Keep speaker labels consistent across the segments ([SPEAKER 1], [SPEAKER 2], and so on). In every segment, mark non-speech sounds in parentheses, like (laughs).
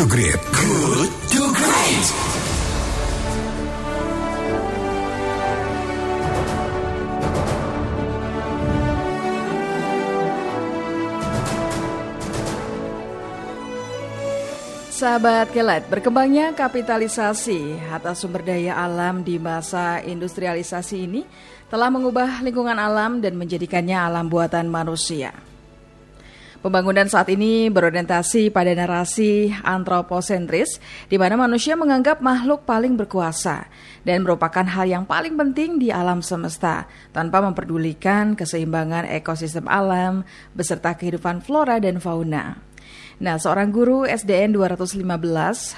[SPEAKER 1] to Great.
[SPEAKER 2] Good to Great.
[SPEAKER 3] Sahabat Kelet, berkembangnya kapitalisasi atas sumber daya alam di masa industrialisasi ini telah mengubah lingkungan alam dan menjadikannya alam buatan manusia. Pembangunan saat ini berorientasi pada narasi antroposentris, di mana manusia menganggap makhluk paling berkuasa dan merupakan hal yang paling penting di alam semesta, tanpa memperdulikan keseimbangan ekosistem alam beserta kehidupan flora dan fauna. Nah, seorang guru SDN 215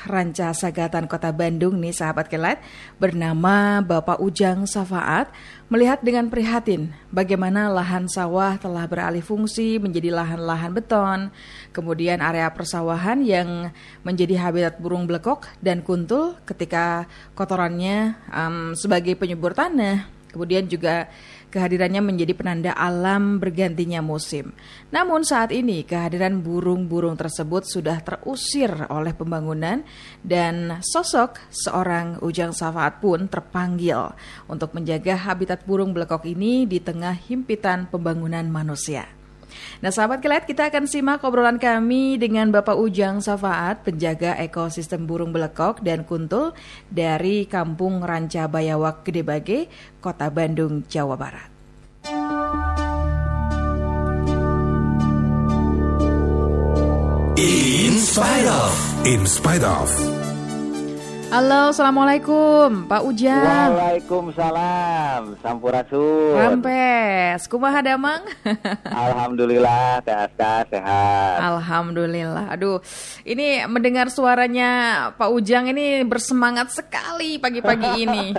[SPEAKER 3] Ranca Sagatan Kota Bandung nih sahabat kelet bernama Bapak Ujang Safaat melihat dengan prihatin bagaimana lahan sawah telah beralih fungsi menjadi lahan-lahan beton, kemudian area persawahan yang menjadi habitat burung blekok dan kuntul ketika kotorannya um, sebagai penyubur tanah, kemudian juga kehadirannya menjadi penanda alam bergantinya musim. Namun saat ini kehadiran burung-burung tersebut sudah terusir oleh pembangunan dan sosok seorang Ujang Safaat pun terpanggil untuk menjaga habitat burung belekok ini di tengah himpitan pembangunan manusia. Nah sahabat kelet kita akan simak obrolan kami dengan Bapak Ujang Safaat, penjaga ekosistem burung belekok dan kuntul dari Kampung Ranca Bayawak Gedebage, Kota Bandung, Jawa Barat.
[SPEAKER 2] In spite of.
[SPEAKER 1] In spite of.
[SPEAKER 3] Halo, assalamualaikum, Pak Ujang.
[SPEAKER 4] Waalaikumsalam, Sampurasun.
[SPEAKER 3] Rampes, kumaha damang? (laughs)
[SPEAKER 4] Alhamdulillah, sehat sehat.
[SPEAKER 3] Alhamdulillah. Aduh, ini mendengar suaranya Pak Ujang ini bersemangat sekali pagi-pagi ini.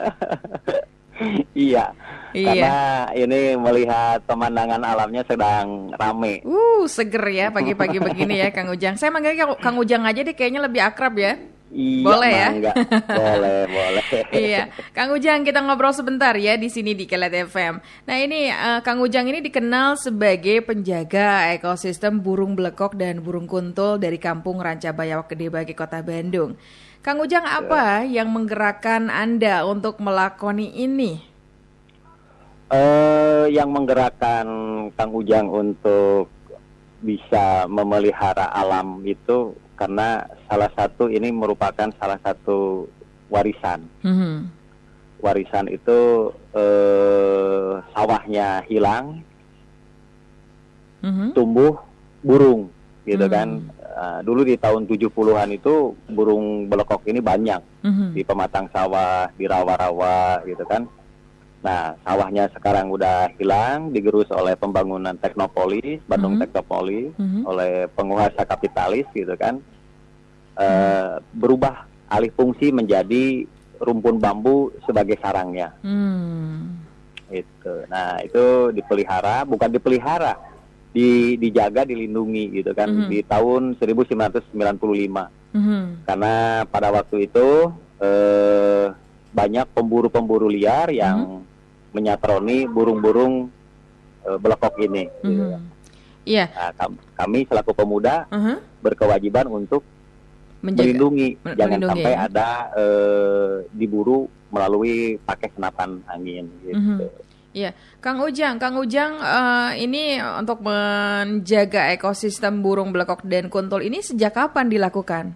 [SPEAKER 3] (laughs)
[SPEAKER 4] iya.
[SPEAKER 3] Iya.
[SPEAKER 4] Karena ini melihat pemandangan alamnya sedang rame.
[SPEAKER 3] Uh, seger ya pagi-pagi begini ya Kang Ujang. Saya manggil Kang Ujang aja deh kayaknya lebih akrab ya.
[SPEAKER 4] Iya,
[SPEAKER 3] Boleh ya? (laughs)
[SPEAKER 4] Boleh, boleh.
[SPEAKER 3] iya, Kang Ujang kita ngobrol sebentar ya di sini di Kelet FM. Nah ini eh, Kang Ujang ini dikenal sebagai penjaga ekosistem burung belekok dan burung kuntul dari Kampung Ranca Bayawak Gede bagi Kota Bandung. Kang Ujang apa yang menggerakkan Anda untuk melakoni ini?
[SPEAKER 4] Eh, yang menggerakkan Kang Ujang untuk bisa memelihara alam itu karena salah satu ini merupakan salah satu warisan.
[SPEAKER 3] Mhm.
[SPEAKER 4] Warisan itu eh, sawahnya hilang,
[SPEAKER 3] Mhm.
[SPEAKER 4] tumbuh burung gitu
[SPEAKER 3] Hmm.
[SPEAKER 4] kan. Uh, dulu di tahun 70-an itu burung belekok ini banyak
[SPEAKER 3] Mhm.
[SPEAKER 4] di pematang sawah, di rawa-rawa gitu kan. Nah, sawahnya sekarang udah hilang digerus oleh pembangunan Teknopolis, Bandung
[SPEAKER 3] Mhm.
[SPEAKER 4] Teknopolis,
[SPEAKER 3] Mhm.
[SPEAKER 4] oleh penguasa kapitalis gitu kan. Uh, berubah alih fungsi menjadi rumpun bambu sebagai sarangnya.
[SPEAKER 3] Hmm.
[SPEAKER 4] Itu. Nah, itu dipelihara, bukan dipelihara, di dijaga, dilindungi gitu kan
[SPEAKER 3] Mhm.
[SPEAKER 4] di tahun 1995.
[SPEAKER 3] Mhm.
[SPEAKER 4] Karena pada waktu itu eh banyak pemburu-pemburu liar yang
[SPEAKER 3] Mhm.
[SPEAKER 4] Menyatroni burung-burung belekok ini. gitu.
[SPEAKER 3] Mhm. Iya.
[SPEAKER 4] Nah, kam- kami selaku pemuda
[SPEAKER 3] Mhm.
[SPEAKER 4] berkewajiban untuk
[SPEAKER 3] Menjaga.
[SPEAKER 4] melindungi,
[SPEAKER 3] Men-
[SPEAKER 4] jangan
[SPEAKER 3] melindungi,
[SPEAKER 4] sampai
[SPEAKER 3] ya.
[SPEAKER 4] ada eh, diburu melalui pakai senapan angin gitu.
[SPEAKER 3] Mhm. Iya, Kang Ujang, Kang Ujang eh, ini untuk menjaga ekosistem burung belekok dan kuntul ini sejak kapan dilakukan?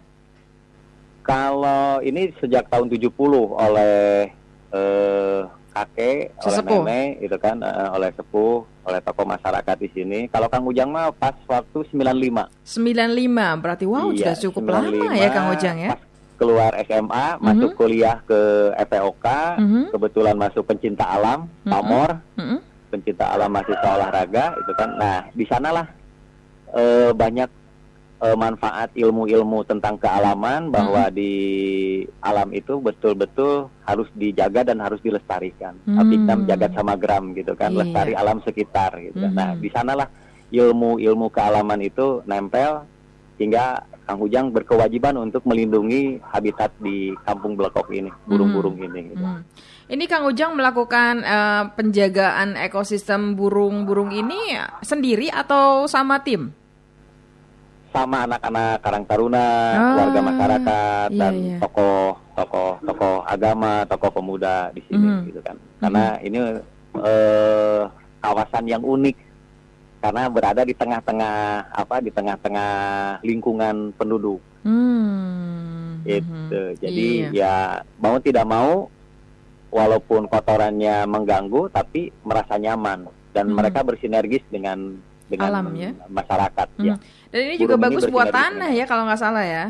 [SPEAKER 4] Kalau ini sejak tahun 70 oleh eh, kakek,
[SPEAKER 3] Sesepuh.
[SPEAKER 4] oleh nenek, itu kan, eh, oleh sepuh, oleh tokoh masyarakat di sini. Kalau Kang Ujang mah pas waktu 95.
[SPEAKER 3] 95, berarti wow
[SPEAKER 4] Iya,
[SPEAKER 3] sudah cukup lama
[SPEAKER 4] 95,
[SPEAKER 3] ya Kang Ujang ya?
[SPEAKER 4] Pas keluar SMA, masuk kuliah ke FPOK,
[SPEAKER 3] Mhm.
[SPEAKER 4] kebetulan masuk pencinta alam,
[SPEAKER 3] Mhm.
[SPEAKER 4] pamor,
[SPEAKER 3] Mhm.
[SPEAKER 4] pencinta alam mahasiswa olahraga, itu kan. Nah, di sanalah eh, banyak eh, manfaat ilmu-ilmu tentang kealaman bahwa di alam itu betul-betul harus dijaga dan harus dilestarikan.
[SPEAKER 3] Hmm.
[SPEAKER 4] Artinya menjaga sama gram gitu kan,
[SPEAKER 3] Iya.
[SPEAKER 4] lestari alam sekitar gitu. kan. Nah, di sanalah ilmu-ilmu kealaman itu nempel hingga Kang Ujang berkewajiban untuk melindungi habitat di Kampung Belekok ini, burung-burung ini. gitu.
[SPEAKER 3] Mhm. Ini Kang Ujang melakukan eh, penjagaan ekosistem burung-burung ini sendiri atau sama tim?
[SPEAKER 4] Bersama anak-anak Karang Taruna,
[SPEAKER 3] Ah,
[SPEAKER 4] warga masyarakat
[SPEAKER 3] iya,
[SPEAKER 4] dan
[SPEAKER 3] iya.
[SPEAKER 4] tokoh tokoh tokoh agama, tokoh pemuda di sini
[SPEAKER 3] Mhm.
[SPEAKER 4] gitu kan. Karena ini eh, kawasan yang unik karena berada di tengah-tengah apa di tengah-tengah lingkungan penduduk
[SPEAKER 3] Hmm.
[SPEAKER 4] itu.
[SPEAKER 3] mhm.
[SPEAKER 4] Jadi
[SPEAKER 3] Iya.
[SPEAKER 4] ya mau tidak mau walaupun kotorannya mengganggu tapi merasa nyaman dan
[SPEAKER 3] Mhm.
[SPEAKER 4] mereka bersinergis dengan dengan
[SPEAKER 3] Alam, ya?
[SPEAKER 4] masyarakat
[SPEAKER 3] Hmm.
[SPEAKER 4] ya.
[SPEAKER 3] Dan ini juga
[SPEAKER 4] Burung ini
[SPEAKER 3] bagus buat
[SPEAKER 4] bersinergi
[SPEAKER 3] tanah ya kalau nggak salah ya.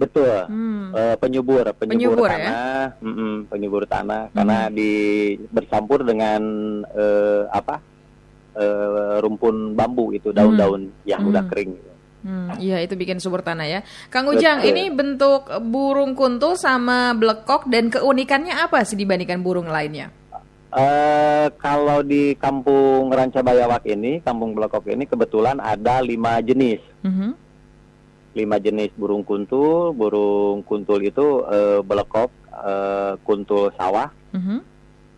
[SPEAKER 4] Betul.
[SPEAKER 3] Hmm.
[SPEAKER 4] Eh, penyubur, penyubur,
[SPEAKER 3] Penyubur, ya?
[SPEAKER 4] tanah, mm-mm, penyubur tanah,
[SPEAKER 3] Hmm.
[SPEAKER 4] karena di bercampur dengan eh, apa eh, rumpun bambu itu daun-daun yang
[SPEAKER 3] Hmm.
[SPEAKER 4] udah kering.
[SPEAKER 3] Hmm, iya itu bikin subur tanah ya. Kang Ujang,
[SPEAKER 4] Betul.
[SPEAKER 3] ini bentuk burung kuntul sama blekok dan keunikannya apa sih dibandingkan burung lainnya?
[SPEAKER 4] Eh, kalau di Kampung Rancabayawak ini, Kampung Blokok ini kebetulan ada lima jenis,
[SPEAKER 3] Mhm.
[SPEAKER 4] lima jenis burung kuntul. Burung kuntul itu eh, belekok, eh, kuntul sawah,
[SPEAKER 3] Mhm.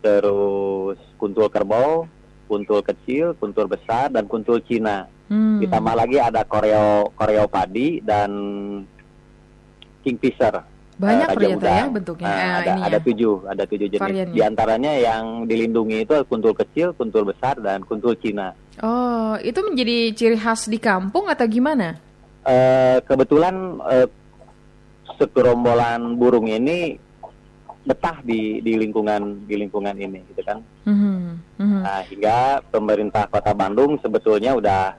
[SPEAKER 4] terus kuntul kerbau, kuntul kecil, kuntul besar, dan kuntul Cina.
[SPEAKER 3] Hmm.
[SPEAKER 4] Ditambah lagi ada koreo koreo padi dan kingfisher.
[SPEAKER 3] Banyak
[SPEAKER 4] Raja
[SPEAKER 3] ternyata ya bentuknya. Eh,
[SPEAKER 4] ada
[SPEAKER 3] ini
[SPEAKER 4] ada
[SPEAKER 3] ya.
[SPEAKER 4] tujuh, ada tujuh jenis.
[SPEAKER 3] Variannya.
[SPEAKER 4] Di antaranya yang dilindungi itu kuntul kecil, kuntul besar, dan kuntul Cina.
[SPEAKER 3] Oh, itu menjadi ciri khas di kampung atau gimana?
[SPEAKER 4] Eh, kebetulan eh, segerombolan burung ini betah di di lingkungan di lingkungan ini, gitu kan.
[SPEAKER 3] Mhm. Mhm.
[SPEAKER 4] Nah, hingga pemerintah Kota Bandung sebetulnya udah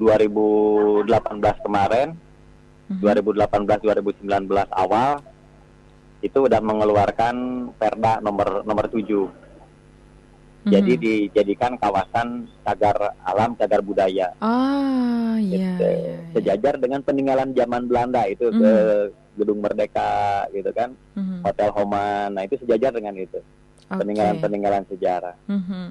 [SPEAKER 4] 2018 kemarin,
[SPEAKER 3] Mhm.
[SPEAKER 4] 2018-2019 awal itu udah mengeluarkan Perda nomor nomor 7. Jadi
[SPEAKER 3] Mhm.
[SPEAKER 4] dijadikan kawasan cagar alam, cagar budaya.
[SPEAKER 3] Ah, iya.
[SPEAKER 4] Gitu.
[SPEAKER 3] iya, iya.
[SPEAKER 4] Sejajar dengan peninggalan zaman Belanda itu
[SPEAKER 3] Mhm.
[SPEAKER 4] ke Gedung Merdeka gitu kan,
[SPEAKER 3] Mhm.
[SPEAKER 4] Hotel Homan. Nah, itu sejajar dengan itu. Peninggalan-peninggalan sejarah.
[SPEAKER 3] Mhm.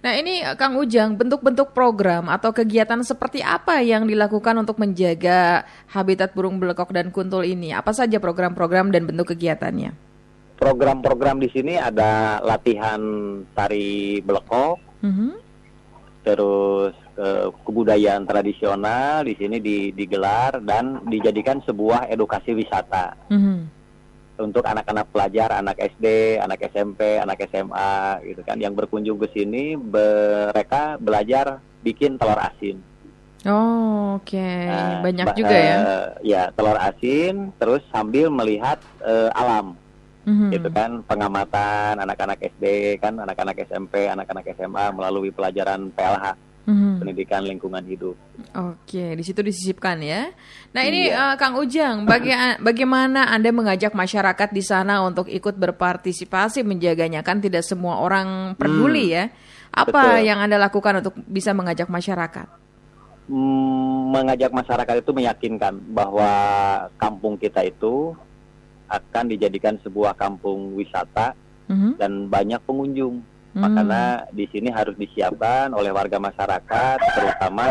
[SPEAKER 3] Nah ini eh, Kang Ujang, bentuk-bentuk program atau kegiatan seperti apa yang dilakukan untuk menjaga habitat burung belekok dan kuntul ini? Apa saja program-program dan bentuk kegiatannya?
[SPEAKER 4] Program-program di sini ada latihan tari belekok,
[SPEAKER 3] Mhm.
[SPEAKER 4] terus eh, kebudayaan tradisional di sini di- digelar dan dijadikan sebuah edukasi wisata
[SPEAKER 3] Mhm.
[SPEAKER 4] Untuk anak-anak pelajar, anak SD, anak SMP, anak SMA gitu kan yang berkunjung ke sini be- mereka belajar bikin telur asin.
[SPEAKER 3] Oh, Oke,
[SPEAKER 4] Nah,
[SPEAKER 3] banyak
[SPEAKER 4] ba-
[SPEAKER 3] juga ya.
[SPEAKER 4] eh, ya telur asin terus sambil melihat eh, alam
[SPEAKER 3] Mhm.
[SPEAKER 4] gitu kan pengamatan anak-anak SD kan anak-anak SMP, anak-anak SMA melalui pelajaran PLH
[SPEAKER 3] Mhm.
[SPEAKER 4] pendidikan lingkungan hidup.
[SPEAKER 3] Oke, di situ disisipkan ya. Nah ini
[SPEAKER 4] Iya.
[SPEAKER 3] eh, Kang Ujang, baga- bagaimana Anda mengajak masyarakat di sana untuk ikut berpartisipasi menjaganya? Kan tidak semua orang peduli ya. Apa
[SPEAKER 4] betul.
[SPEAKER 3] yang Anda lakukan untuk bisa mengajak masyarakat?
[SPEAKER 4] Mm, mengajak masyarakat itu meyakinkan bahwa kampung kita itu akan dijadikan sebuah kampung wisata
[SPEAKER 3] Mhm.
[SPEAKER 4] dan banyak pengunjung.
[SPEAKER 3] Hmm.
[SPEAKER 4] Makanya di sini harus disiapkan oleh warga masyarakat, terutama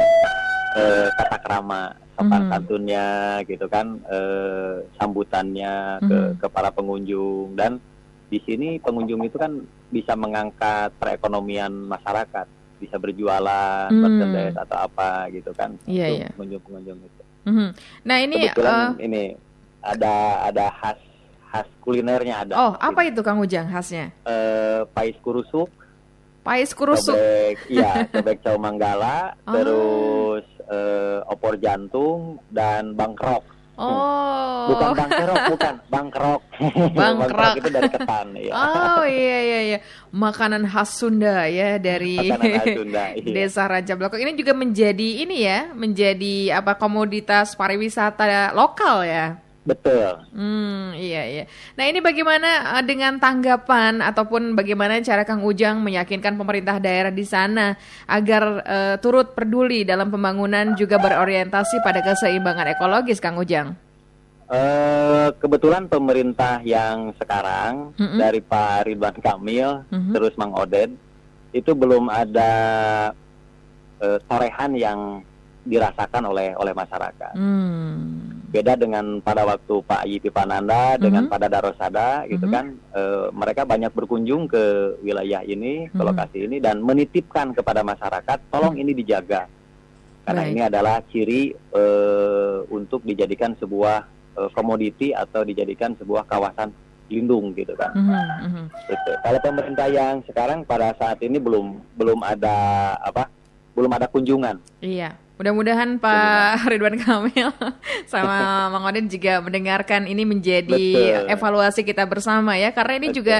[SPEAKER 4] eh, tata krama, sopan
[SPEAKER 3] Hmm.
[SPEAKER 4] santunnya, gitu kan, eh, sambutannya ke,
[SPEAKER 3] Hmm.
[SPEAKER 4] ke para pengunjung dan di sini pengunjung itu kan bisa mengangkat perekonomian masyarakat, bisa berjualan,
[SPEAKER 3] Hmm.
[SPEAKER 4] merchandise atau apa gitu kan,
[SPEAKER 3] Iya,
[SPEAKER 4] untuk
[SPEAKER 3] iya.
[SPEAKER 4] pengunjung-pengunjung itu.
[SPEAKER 3] Mhm. Nah ini,
[SPEAKER 4] Kebetulan
[SPEAKER 3] eh,
[SPEAKER 4] ini ada ada khas khas kulinernya ada.
[SPEAKER 3] oh apa itu Kang Ujang khasnya?
[SPEAKER 4] Eh, pais kurusuk,
[SPEAKER 3] Pais kurusuk.
[SPEAKER 4] cobek, iya, (laughs) cobek cau manggala,
[SPEAKER 3] Ah.
[SPEAKER 4] terus eh, opor jantung dan bangkrok.
[SPEAKER 3] Oh.
[SPEAKER 4] Bukan bangkerok, bukan bangkrok. (laughs)
[SPEAKER 3] Bangkrok.
[SPEAKER 4] itu dari ketan, ya.
[SPEAKER 3] Oh iya iya iya. Makanan khas Sunda ya dari (laughs)
[SPEAKER 4] khas Sunda, iya.
[SPEAKER 3] Desa Ranca Blokok. Ini juga menjadi ini ya, menjadi apa komoditas pariwisata lokal ya.
[SPEAKER 4] Betul.
[SPEAKER 3] Hmm, iya iya. Nah, ini bagaimana eh, dengan tanggapan ataupun bagaimana cara Kang Ujang meyakinkan pemerintah daerah di sana agar eh, turut peduli dalam pembangunan juga berorientasi pada keseimbangan ekologis, Kang Ujang?
[SPEAKER 4] Eh, kebetulan pemerintah yang sekarang
[SPEAKER 3] Mm-mm.
[SPEAKER 4] dari Pak Ridwan Kamil
[SPEAKER 3] Mhm.
[SPEAKER 4] terus Mang Oded itu belum ada eh, torehan yang dirasakan oleh oleh masyarakat.
[SPEAKER 3] Hmm.
[SPEAKER 4] Beda dengan pada waktu Pak Yipi Pananda dengan
[SPEAKER 3] Mhm.
[SPEAKER 4] pada Darosada gitu
[SPEAKER 3] Mhm.
[SPEAKER 4] kan, eh, mereka banyak berkunjung ke wilayah ini, ke
[SPEAKER 3] Mhm.
[SPEAKER 4] lokasi ini dan menitipkan kepada masyarakat, tolong ini dijaga karena
[SPEAKER 3] Baik.
[SPEAKER 4] ini adalah ciri eh, untuk dijadikan sebuah eh, komoditi atau dijadikan sebuah kawasan lindung gitu kan.
[SPEAKER 3] Mhm, mhm.
[SPEAKER 4] Gitu. Kalau pemerintah yang sekarang pada saat ini belum belum ada apa? Belum ada kunjungan.
[SPEAKER 3] Iya, mudah-mudahan Pak Ridwan Kamil (laughs) sama Mang Odin juga mendengarkan ini menjadi
[SPEAKER 4] Betul.
[SPEAKER 3] evaluasi kita bersama ya, karena ini
[SPEAKER 4] Betul.
[SPEAKER 3] juga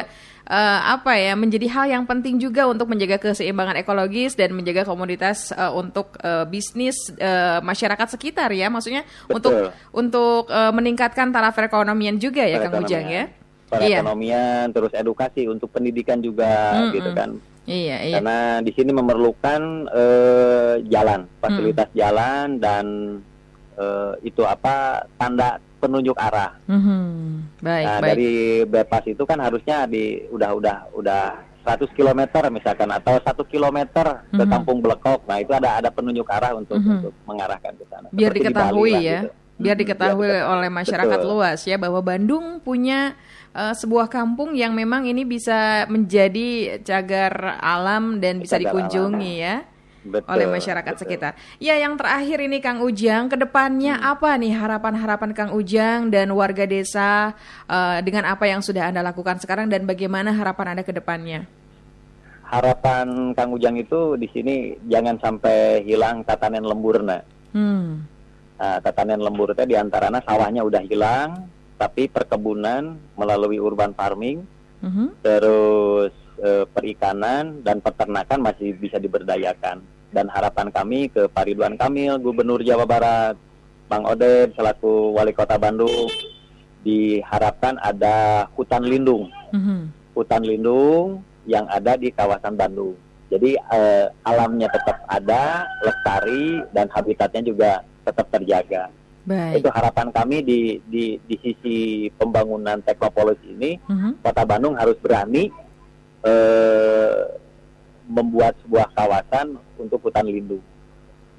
[SPEAKER 3] eh, apa ya menjadi hal yang penting juga untuk menjaga keseimbangan ekologis dan menjaga komoditas eh, untuk eh, bisnis eh, masyarakat sekitar ya, maksudnya
[SPEAKER 4] Betul.
[SPEAKER 3] untuk untuk eh, meningkatkan taraf perekonomian juga ya, Kang Ujang ya. Iya.
[SPEAKER 4] Perekonomian, terus edukasi untuk pendidikan juga
[SPEAKER 3] Mm-mm.
[SPEAKER 4] gitu kan.
[SPEAKER 3] Iya, iya.
[SPEAKER 4] Karena di sini memerlukan eh, jalan, fasilitas jalan dan eh, itu apa tanda penunjuk arah.
[SPEAKER 3] Mhm. Baik,
[SPEAKER 4] nah,
[SPEAKER 3] baik.
[SPEAKER 4] dari bypass itu kan harusnya di udah udah udah 100 km misalkan atau satu kilometer ke
[SPEAKER 3] Mhm.
[SPEAKER 4] Kampung Blekok. Nah, itu ada ada penunjuk arah untuk
[SPEAKER 3] Mhm.
[SPEAKER 4] untuk mengarahkan ke sana.
[SPEAKER 3] biar
[SPEAKER 4] Seperti di
[SPEAKER 3] diketahui
[SPEAKER 4] Bali lah
[SPEAKER 3] ya,
[SPEAKER 4] gitu.
[SPEAKER 3] Biar diketahui
[SPEAKER 4] diketahui.
[SPEAKER 3] oleh masyarakat
[SPEAKER 4] Betul.
[SPEAKER 3] luas ya bahwa Bandung punya eh, sebuah kampung yang memang ini bisa menjadi cagar alam dan bisa
[SPEAKER 4] Cagar
[SPEAKER 3] dikunjungi ya
[SPEAKER 4] Betul,
[SPEAKER 3] oleh masyarakat
[SPEAKER 4] betul.
[SPEAKER 3] sekitar. Ya, yang terakhir ini Kang Ujang, ke depannya
[SPEAKER 4] Hmm.
[SPEAKER 3] apa nih harapan-harapan Kang Ujang dan warga desa eh, dengan apa yang sudah anda lakukan sekarang dan bagaimana harapan anda ke depannya?
[SPEAKER 4] Harapan Kang Ujang itu di sini jangan sampai hilang tatanan lemburna.
[SPEAKER 3] Hmm.
[SPEAKER 4] Nah, tatanan lembur itu di antaranya sawahnya udah hilang, tapi perkebunan melalui urban farming,
[SPEAKER 3] Mhm.
[SPEAKER 4] terus eh, perikanan dan peternakan masih bisa diberdayakan. Dan harapan kami ke Pak Ridwan Kamil, Gubernur Jawa Barat, Bang Oded selaku Wali Kota Bandung, diharapkan ada hutan lindung,
[SPEAKER 3] Mhm.
[SPEAKER 4] hutan lindung yang ada di kawasan Bandung. Jadi eh, alamnya tetap ada, lestari dan habitatnya juga tetap terjaga.
[SPEAKER 3] Baik.
[SPEAKER 4] Itu harapan kami di di di sisi pembangunan Teknopolis ini
[SPEAKER 3] Mhm.
[SPEAKER 4] Kota Bandung harus berani eh, membuat sebuah kawasan untuk hutan lindung.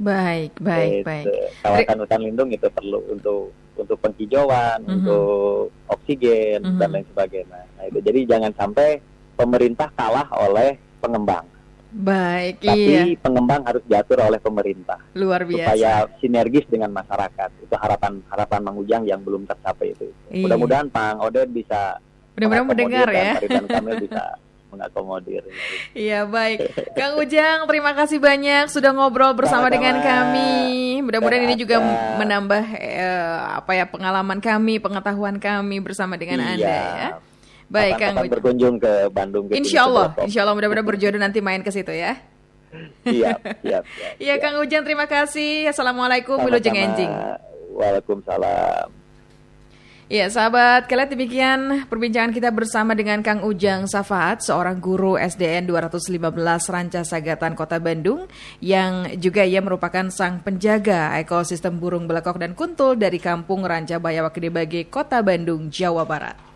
[SPEAKER 3] Baik, baik,
[SPEAKER 4] Gitu.
[SPEAKER 3] baik.
[SPEAKER 4] Kawasan hutan lindung itu perlu untuk untuk penghijauan,
[SPEAKER 3] Mhm.
[SPEAKER 4] untuk oksigen
[SPEAKER 3] Mhm.
[SPEAKER 4] dan lain sebagainya. Nah, itu jadi jangan sampai pemerintah kalah oleh pengembang,
[SPEAKER 3] Baik,
[SPEAKER 4] tapi
[SPEAKER 3] iya.
[SPEAKER 4] pengembang harus diatur oleh pemerintah
[SPEAKER 3] Luar biasa.
[SPEAKER 4] supaya sinergis dengan masyarakat. Itu harapan harapan Mang Ujang yang belum tercapai itu.
[SPEAKER 3] Iya.
[SPEAKER 4] Mudah-mudahan Pak Oded bisa
[SPEAKER 3] Mudah-mudahan mendengar
[SPEAKER 4] dan
[SPEAKER 3] ya.
[SPEAKER 4] Pak Ridwan (laughs) Kamil bisa mengakomodir.
[SPEAKER 3] Iya baik, Kang Ujang terima kasih banyak sudah ngobrol bersama
[SPEAKER 4] Sama-sama.
[SPEAKER 3] dengan kami. Mudah-mudahan ini juga menambah eh, apa ya pengalaman kami, pengetahuan kami bersama dengan
[SPEAKER 4] Iya.
[SPEAKER 3] anda ya. Baik Kang Ujang.
[SPEAKER 4] berkunjung ke Bandung. ke
[SPEAKER 3] Insya Allah,
[SPEAKER 4] Cilacap.
[SPEAKER 3] Insya Allah mudah-mudahan berjodoh nanti main ke situ ya.
[SPEAKER 4] Siap, siap, siap.
[SPEAKER 3] Iya. Kang Ujang terima kasih. Assalamualaikum. Wilujeng Enjing.
[SPEAKER 4] Waalaikumsalam.
[SPEAKER 3] Ya, sahabat, kalian demikian perbincangan kita bersama dengan Kang Ujang Safaat, seorang guru SDN 215 Ranca Sagatan Kota Bandung, yang juga ia merupakan sang penjaga ekosistem burung belekok dan kuntul dari kampung Ranca Bayawa Kedebage, Kota Bandung, Jawa Barat.